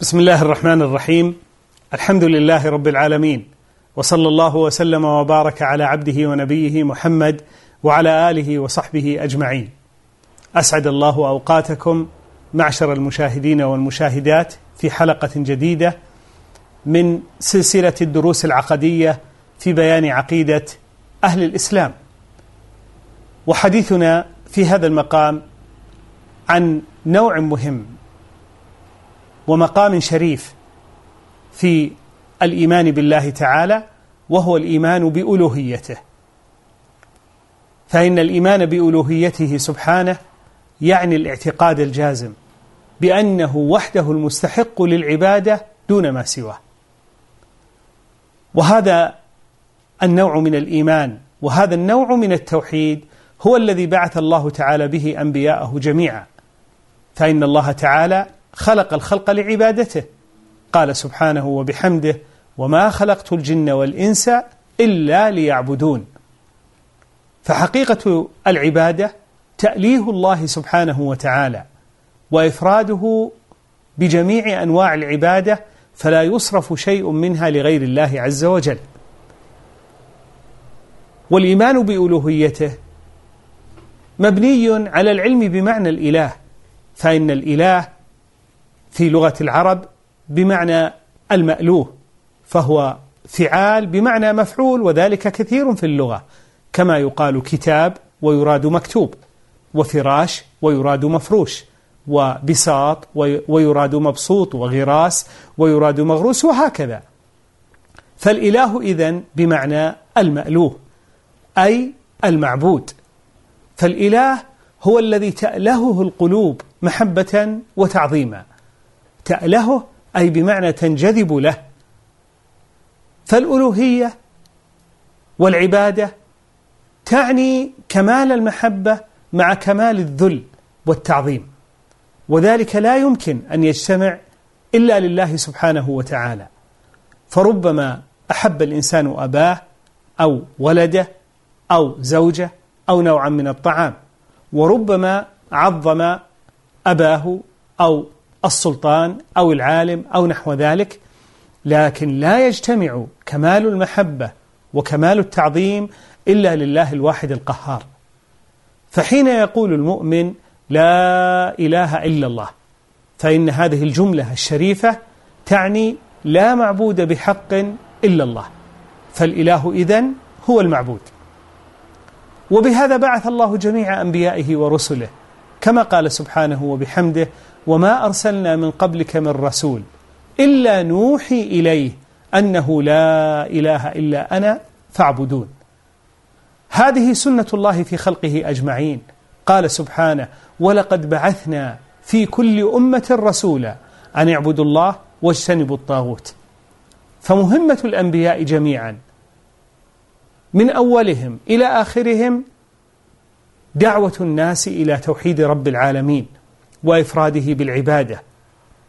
بسم الله الرحمن الرحيم. الحمد لله رب العالمين. وصلى الله وسلم وبارك على عبده ونبيه محمد وعلى آله وصحبه أجمعين. أسعد الله أوقاتكم معشر المشاهدين والمشاهدات في حلقة جديدة من سلسلة الدروس العقدية في بيان عقيدة أهل الإسلام. وحديثنا في هذا المقام عن نوع مهم ومقام شريف في الإيمان بالله تعالى وهو الإيمان بألوهيته. فإن الإيمان بألوهيته سبحانه يعني الاعتقاد الجازم بأنه وحده المستحق للعبادة دون ما سواه. وهذا النوع من الإيمان وهذا النوع من التوحيد هو الذي بعث الله تعالى به أنبياءه جميعا. فإن الله تعالى خلق الخلق لعبادته. قال سبحانه وبحمده وما خلقت الجن والإنس إلا ليعبدون. فحقيقة العبادة تأليه الله سبحانه وتعالى وإفراده بجميع أنواع العبادة فلا يصرف شيء منها لغير الله عز وجل. والإيمان بألوهيته مبني على العلم بمعنى الإله فإن الإله في لغة العرب بمعنى المألوه فهو فعال بمعنى مفعول وذلك كثير في اللغة كما يقال كتاب ويراد مكتوب وفراش ويراد مفروش وبساط ويراد مبسوط وغراس ويراد مغروس وهكذا. فالإله إذن بمعنى المألوه أي المعبود. فالإله هو الذي تألهه القلوب محبة وتعظيما. تألهه أي بمعنى تنجذب له. فالألوهية والعبادة تعني كمال المحبة مع كمال الذل والتعظيم. وذلك لا يمكن أن يجتمع إلا لله سبحانه وتعالى. فربما أحب الإنسان أباه أو ولده أو زوجة أو نوعا من الطعام وربما عظم أباه أو السلطان أو العالم أو نحو ذلك لكن لا يجتمع كمال المحبة وكمال التعظيم إلا لله الواحد القهار. فحين يقول المؤمن لا إله إلا الله فإن هذه الجملة الشريفة تعني لا معبود بحق إلا الله فالإله إذن هو المعبود. وبهذا بعث الله جميع أنبيائه ورسله كما قال سبحانه وبحمده وما أرسلنا من قبلك من رسول إلا نوحي إليه أنه لا إله إلا أنا فاعبدون. هذه سنة الله في خلقه أجمعين. قال سبحانه ولقد بعثنا في كل أمة رسولا أن اعبدوا الله واجتنبوا الطاغوت. فمهمة الأنبياء جميعا. من أولهم إلى آخرهم دعوة الناس إلى توحيد رب العالمين وإفراده بالعبادة.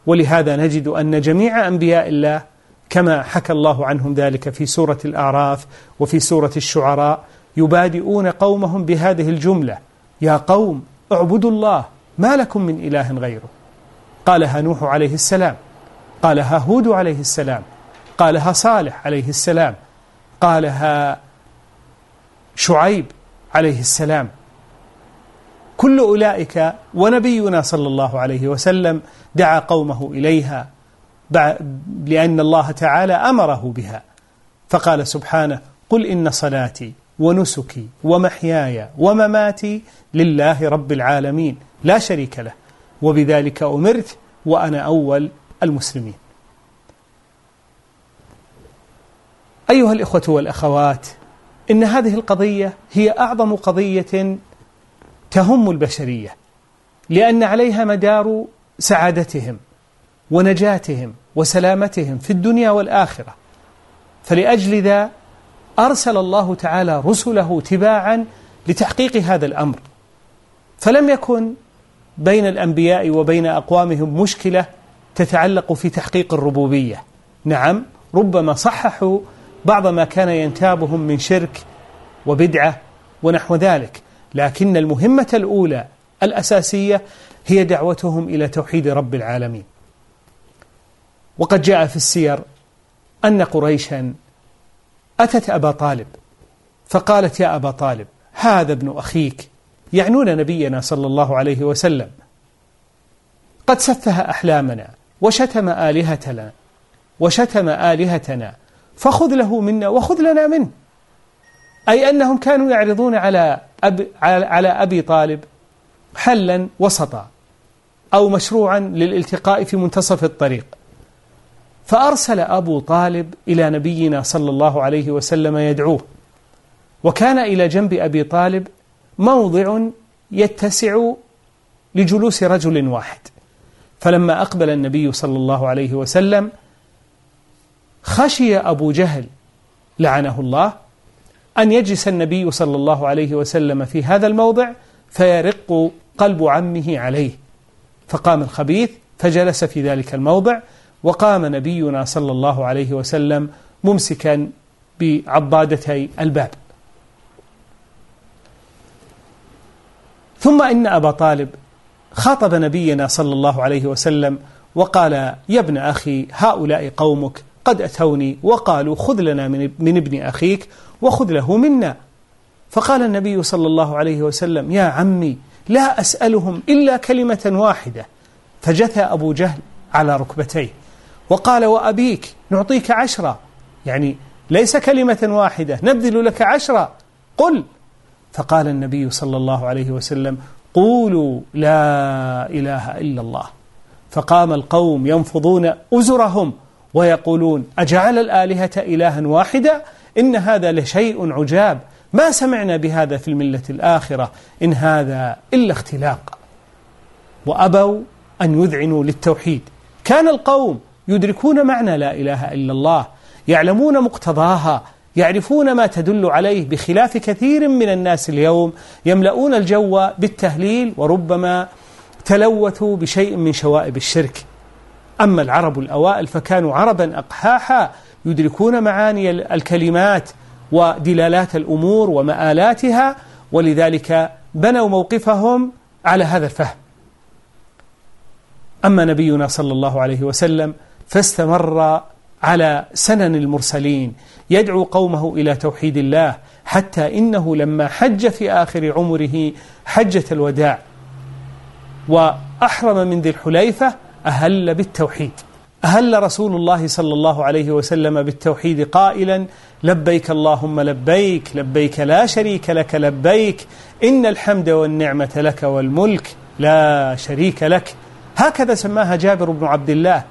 ولهذا نجد أن جميع أنبياء الله كما حكى الله عنهم ذلك في سورة الأعراف وفي سورة الشعراء يبادئون قومهم بهذه الجملة يا قوم اعبدوا الله ما لكم من إله غيره. قالها نوح عليه السلام قالها هود عليه السلام قالها صالح عليه السلام قالها شعيب عليه السلام. كل أولئك ونبينا صلى الله عليه وسلم دعا قومه إليها لأن الله تعالى أمره بها. فقال سبحانه قل إن صلاتي ونسكي ومحياي ومماتي لله رب العالمين لا شريك له وبذلك أمرت وأنا أول المسلمين. أيها الإخوة والأخوات إن هذه القضية هي أعظم قضية تهم البشرية لأن عليها مدار سعادتهم ونجاتهم وسلامتهم في الدنيا والآخرة. فلأجل ذا أرسل الله تعالى رسله تباعا لتحقيق هذا الأمر. فلم يكن بين الأنبياء وبين أقوامهم مشكلة تتعلق في تحقيق الربوبية. نعم ربما صححوا بعض ما كان ينتابهم من شرك وبدعة ونحو ذلك. لكن المهمة الأولى الأساسية هي دعوتهم إلى توحيد رب العالمين. وقد جاء في السير أن قريشا أتت أبا طالب فقالت يا أبا طالب هذا ابن أخيك يعنون نبينا صلى الله عليه وسلم. قد سفه أحلامنا وشتم آلهتنا وشتم آلهتنا فخذ له منا وخذ لنا منه. أي أنهم كانوا يعرضون على على أبي طالب حلا وسطا أو مشروعا للالتقاء في منتصف الطريق. فأرسل أبو طالب إلى نبينا صلى الله عليه وسلم يدعوه وكان إلى جنب أبي طالب موضع يتسع لجلوس رجل واحد. فلما أقبل النبي صلى الله عليه وسلم خشي أبو جهل لعنه الله أن يجلس النبي صلى الله عليه وسلم في هذا الموضع فيرق قلب عمه عليه. فقام الخبيث فجلس في ذلك الموضع وقام نبينا صلى الله عليه وسلم ممسكا بعضادتي الباب. ثم إن أبا طالب خاطب نبينا صلى الله عليه وسلم وقال يا ابن أخي هؤلاء قومك قد أتوني وقالوا خذ لنا من ابن أخيك وخذ له منا. فقال النبي صلى الله عليه وسلم يا عمي لا أسألهم إلا كلمة واحدة. فجثى أبو جهل على ركبتيه وقال وأبيك نعطيك عشرة. يعني ليس كلمة واحدة نبذل لك عشرة. قل. فقال النبي صلى الله عليه وسلم قولوا لا إله إلا الله. فقام القوم ينفضون أزرهم ويقولون أجعل الآلهة إلها واحدا؟ إن هذا لشيء عجاب. ما سمعنا بهذا في الملة الآخرة إن هذا إلا اختلاق. وأبوا أن يذعنوا للتوحيد. كان القوم يدركون معنى لا إله إلا الله يعلمون مقتضاها يعرفون ما تدل عليه بخلاف كثير من الناس اليوم يملؤون الجو بالتهليل وربما تلوثوا بشيء من شوائب الشرك. أما العرب الأوائل فكانوا عربا أقحاحا يدركون معاني الكلمات ودلالات الأمور ومآلاتها ولذلك بنوا موقفهم على هذا الفهم. أما نبينا صلى الله عليه وسلم فاستمر على سنن المرسلين يدعو قومه إلى توحيد الله حتى إنه لما حج في آخر عمره حجة الوداع وأحرم من ذي الحليفة أهل بالتوحيد. أهل رسول الله صلى الله عليه وسلم بالتوحيد قائلا لبيك اللهم لبيك لبيك لا شريك لك لبيك إن الحمد والنعمة لك والملك لا شريك لك. هكذا سماها جابر بن عبد الله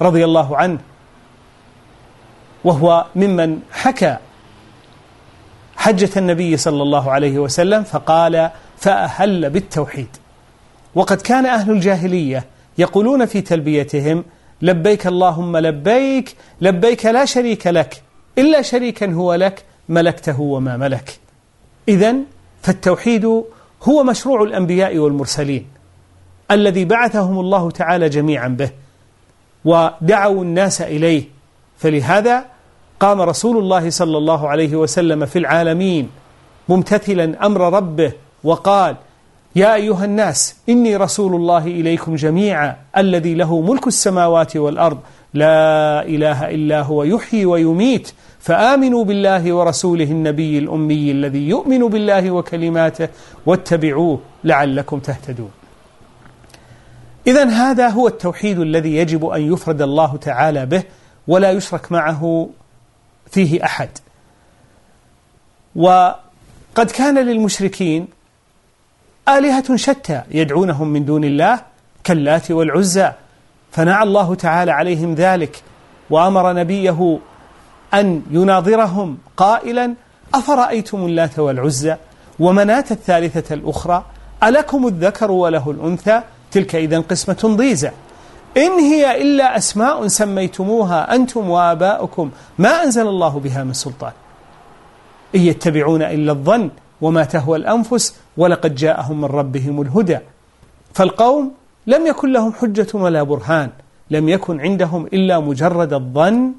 رضي الله عنه وهو ممن حكى حجة النبي صلى الله عليه وسلم فقال فأهل بالتوحيد. وقد كان أهل الجاهلية يقولون في تلبيتهم لبيك اللهم لبيك لبيك لا شريك لك إلا شريكا هو لك ملكته وما ملك. إذا فالتوحيد هو مشروع الأنبياء والمرسلين الذي بعثهم الله تعالى جميعا به ودعوا الناس إليه. فلهذا قام رسول الله صلى الله عليه وسلم في العالمين ممتثلا أمر ربه وقال يا أيها الناس إني رسول الله إليكم جميعا الذي له ملك السماوات والأرض. لا إله إلا هو يحيي ويميت. فآمنوا بالله ورسوله النبي الأمي الذي يؤمن بالله وكلماته واتبعوه لعلكم تهتدون. إذا هذا هو التوحيد الذي يجب أن يفرد الله تعالى به ولا يشرك معه فيه أحد. وقد كان للمشركين آلهة شتى يدعونهم من دون الله كاللات والعزى. فنعى الله تعالى عليهم ذلك وأمر نبيه أن يناظرهم قائلا أفرأيتم اللات والعزى؟ ومناة الثالثة الأخرى ألكم الذكر وله الأنثى؟ تلك إذا قسمة ضيزى. إن هي إلا أسماء سميتموها أنتم وآباؤكم ما أنزل الله بها من سلطان. إن يتبعون إلا الظن وما تهوى الأنفس ولقد جاءهم من ربهم الهدى. فالقوم لم يكن لهم حجة ولا برهان لم يكن عندهم إلا مجرد الظن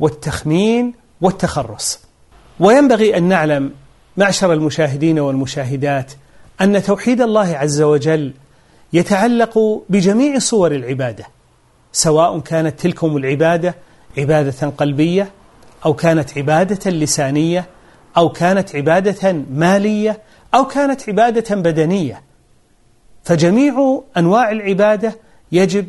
والتخمين والتخرص. وينبغي أن نعلم معشر المشاهدين والمشاهدات أن توحيد الله عز وجل يتعلق بجميع صور العبادة سواء كانت تلكم العبادة عبادة قلبية أو كانت عبادة لسانية أو كانت عبادة مالية أو كانت عبادة بدنية. فجميع أنواع العبادة يجب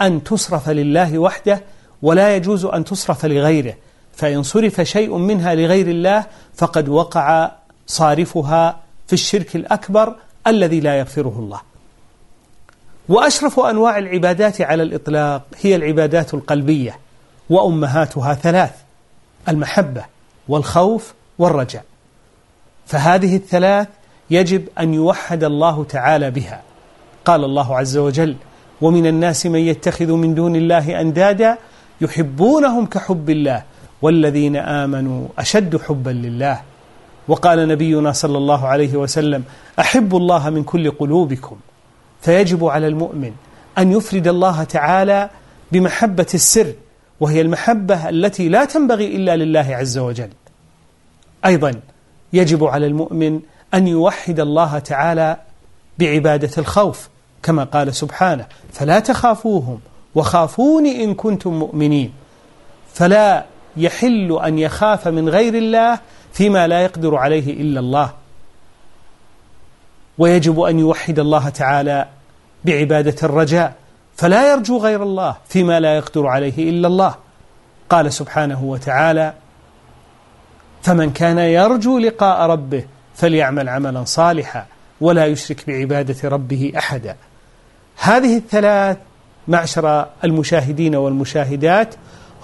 أن تصرف لله وحده ولا يجوز أن تصرف لغيره. فإن صرف شيء منها لغير الله فقد وقع صارفها في الشرك الأكبر الذي لا يغفره الله. وأشرف أنواع العبادات على الإطلاق هي العبادات القلبية وأمهاتها ثلاث المحبة والخوف والرجاء. فهذه الثلاث يجب أن يوحد الله تعالى بها. قال الله عز وجل ومن الناس من يتخذ من دون الله أندادا يحبونهم كحب الله والذين آمنوا أشد حبا لله. وقال نبينا صلى الله عليه وسلم أحب الله من كل قلوبكم. فيجب على المؤمن أن يفرد الله تعالى بمحبة السر وهي المحبة التي لا تنبغي إلا لله عز وجل. أيضا يجب على المؤمن أن يوحد الله تعالى بعبادة الخوف كما قال سبحانه فلا تخافوهم وخافوني إن كنتم مؤمنين. فلا يحل أن يخاف من غير الله فيما لا يقدر عليه إلا الله. ويجب أن يوحد الله تعالى بعبادة الرجاء فلا يرجو غير الله فيما لا يقدر عليه إلا الله. قال سبحانه وتعالى فمن كان يرجو لقاء ربه فليعمل عملا صالحا ولا يشرك بعبادة ربه أحدا. هذه الثلاث معشر المشاهدين والمشاهدات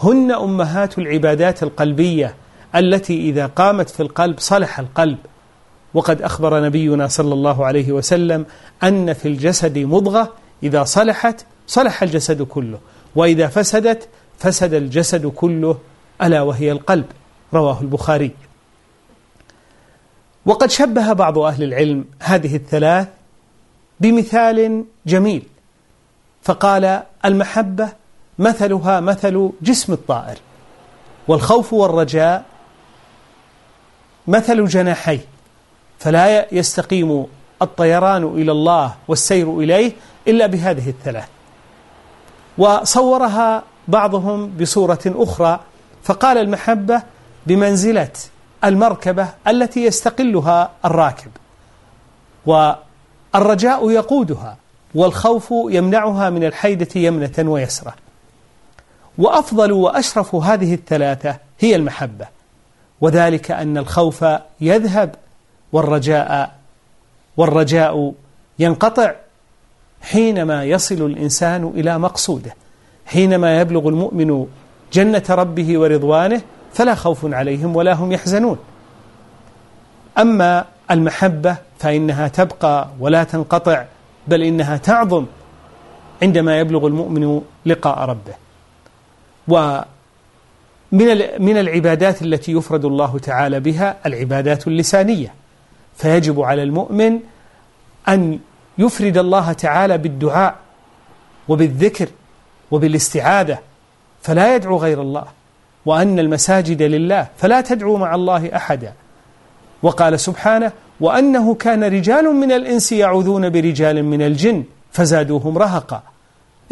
هن أمهات العبادات القلبية التي إذا قامت في القلب صلح القلب. وقد أخبر نبينا صلى الله عليه وسلم أن في الجسد مضغة إذا صلحت صلح الجسد كله وإذا فسدت فسد الجسد كله ألا وهي القلب. رواه البخاري. وقد شبه بعض أهل العلم هذه الثلاث بمثال جميل فقال المحبة مثلها مثل جسم الطائر والخوف والرجاء مثل جناحيه فلا يستقيم الطيران إلى الله والسير إليه إلا بهذه الثلاث. وصورها بعضهم بصورة أخرى فقال المحبة بمنزلة المركبة التي يستقلها الراكب والرجاء يقودها والخوف يمنعها من الحيدة يمنة ويسرة وأفضل وأشرف هذه الثلاثة هي المحبة وذلك أن الخوف يذهب والرجاء والرجاء ينقطع حينما يصل الإنسان إلى مقصوده حينما يبلغ المؤمن جنة ربه ورضوانه فلا خوف عليهم ولا هم يحزنون. أما المحبة فإنها تبقى ولا تنقطع بل إنها تعظم عندما يبلغ المؤمن لقاء ربه. ومن من العبادات التي يفرد الله تعالى بها العبادات اللسانية. فيجب على المؤمن أن يفرد الله تعالى بالدعاء وبالذكر وبالاستعاذة فلا يدعو غير الله. وأن المساجد لله فلا تدعو مع الله أحدا. وقال سبحانه وأنه كان رجال من الإنس يعوذون برجال من الجن فزادوهم رهقا.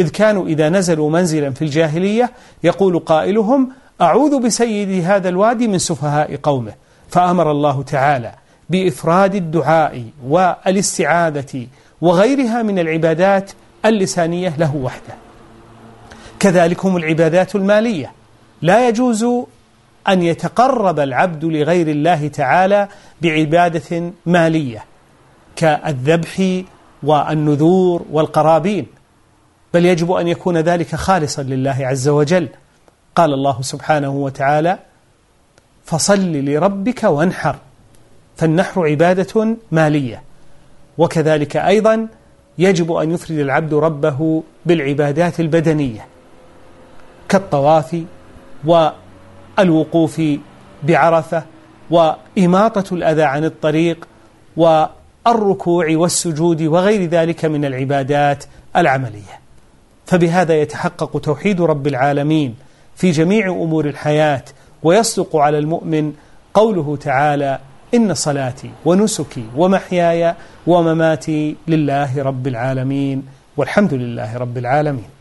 إذ كانوا إذا نزلوا منزلا في الجاهلية يقول قائلهم أعوذ بسيد هذا الوادي من سفهاء قومه. فأمر الله تعالى بإفراد الدعاء والاستعاذة وغيرها من العبادات اللسانية له وحده. كذلك هم العبادات المالية. لا يجوز أن يتقرب العبد لغير الله تعالى بعبادة مالية كالذبح والنذور والقرابين بل يجب أن يكون ذلك خالصا لله عز وجل. قال الله سبحانه وتعالى فصل لربك وانحر فالنحر عبادة مالية. وكذلك أيضا يجب أن يفرد العبد ربه بالعبادات البدنية كالطواف والوقوف بعرفة وإماطة الأذى عن الطريق والركوع والسجود وغير ذلك من العبادات العملية. فبهذا يتحقق توحيد رب العالمين في جميع أمور الحياة ويصدق على المؤمن قوله تعالى إن صلاتي ونسكي ومحياي ومماتي لله رب العالمين والحمد لله رب العالمين.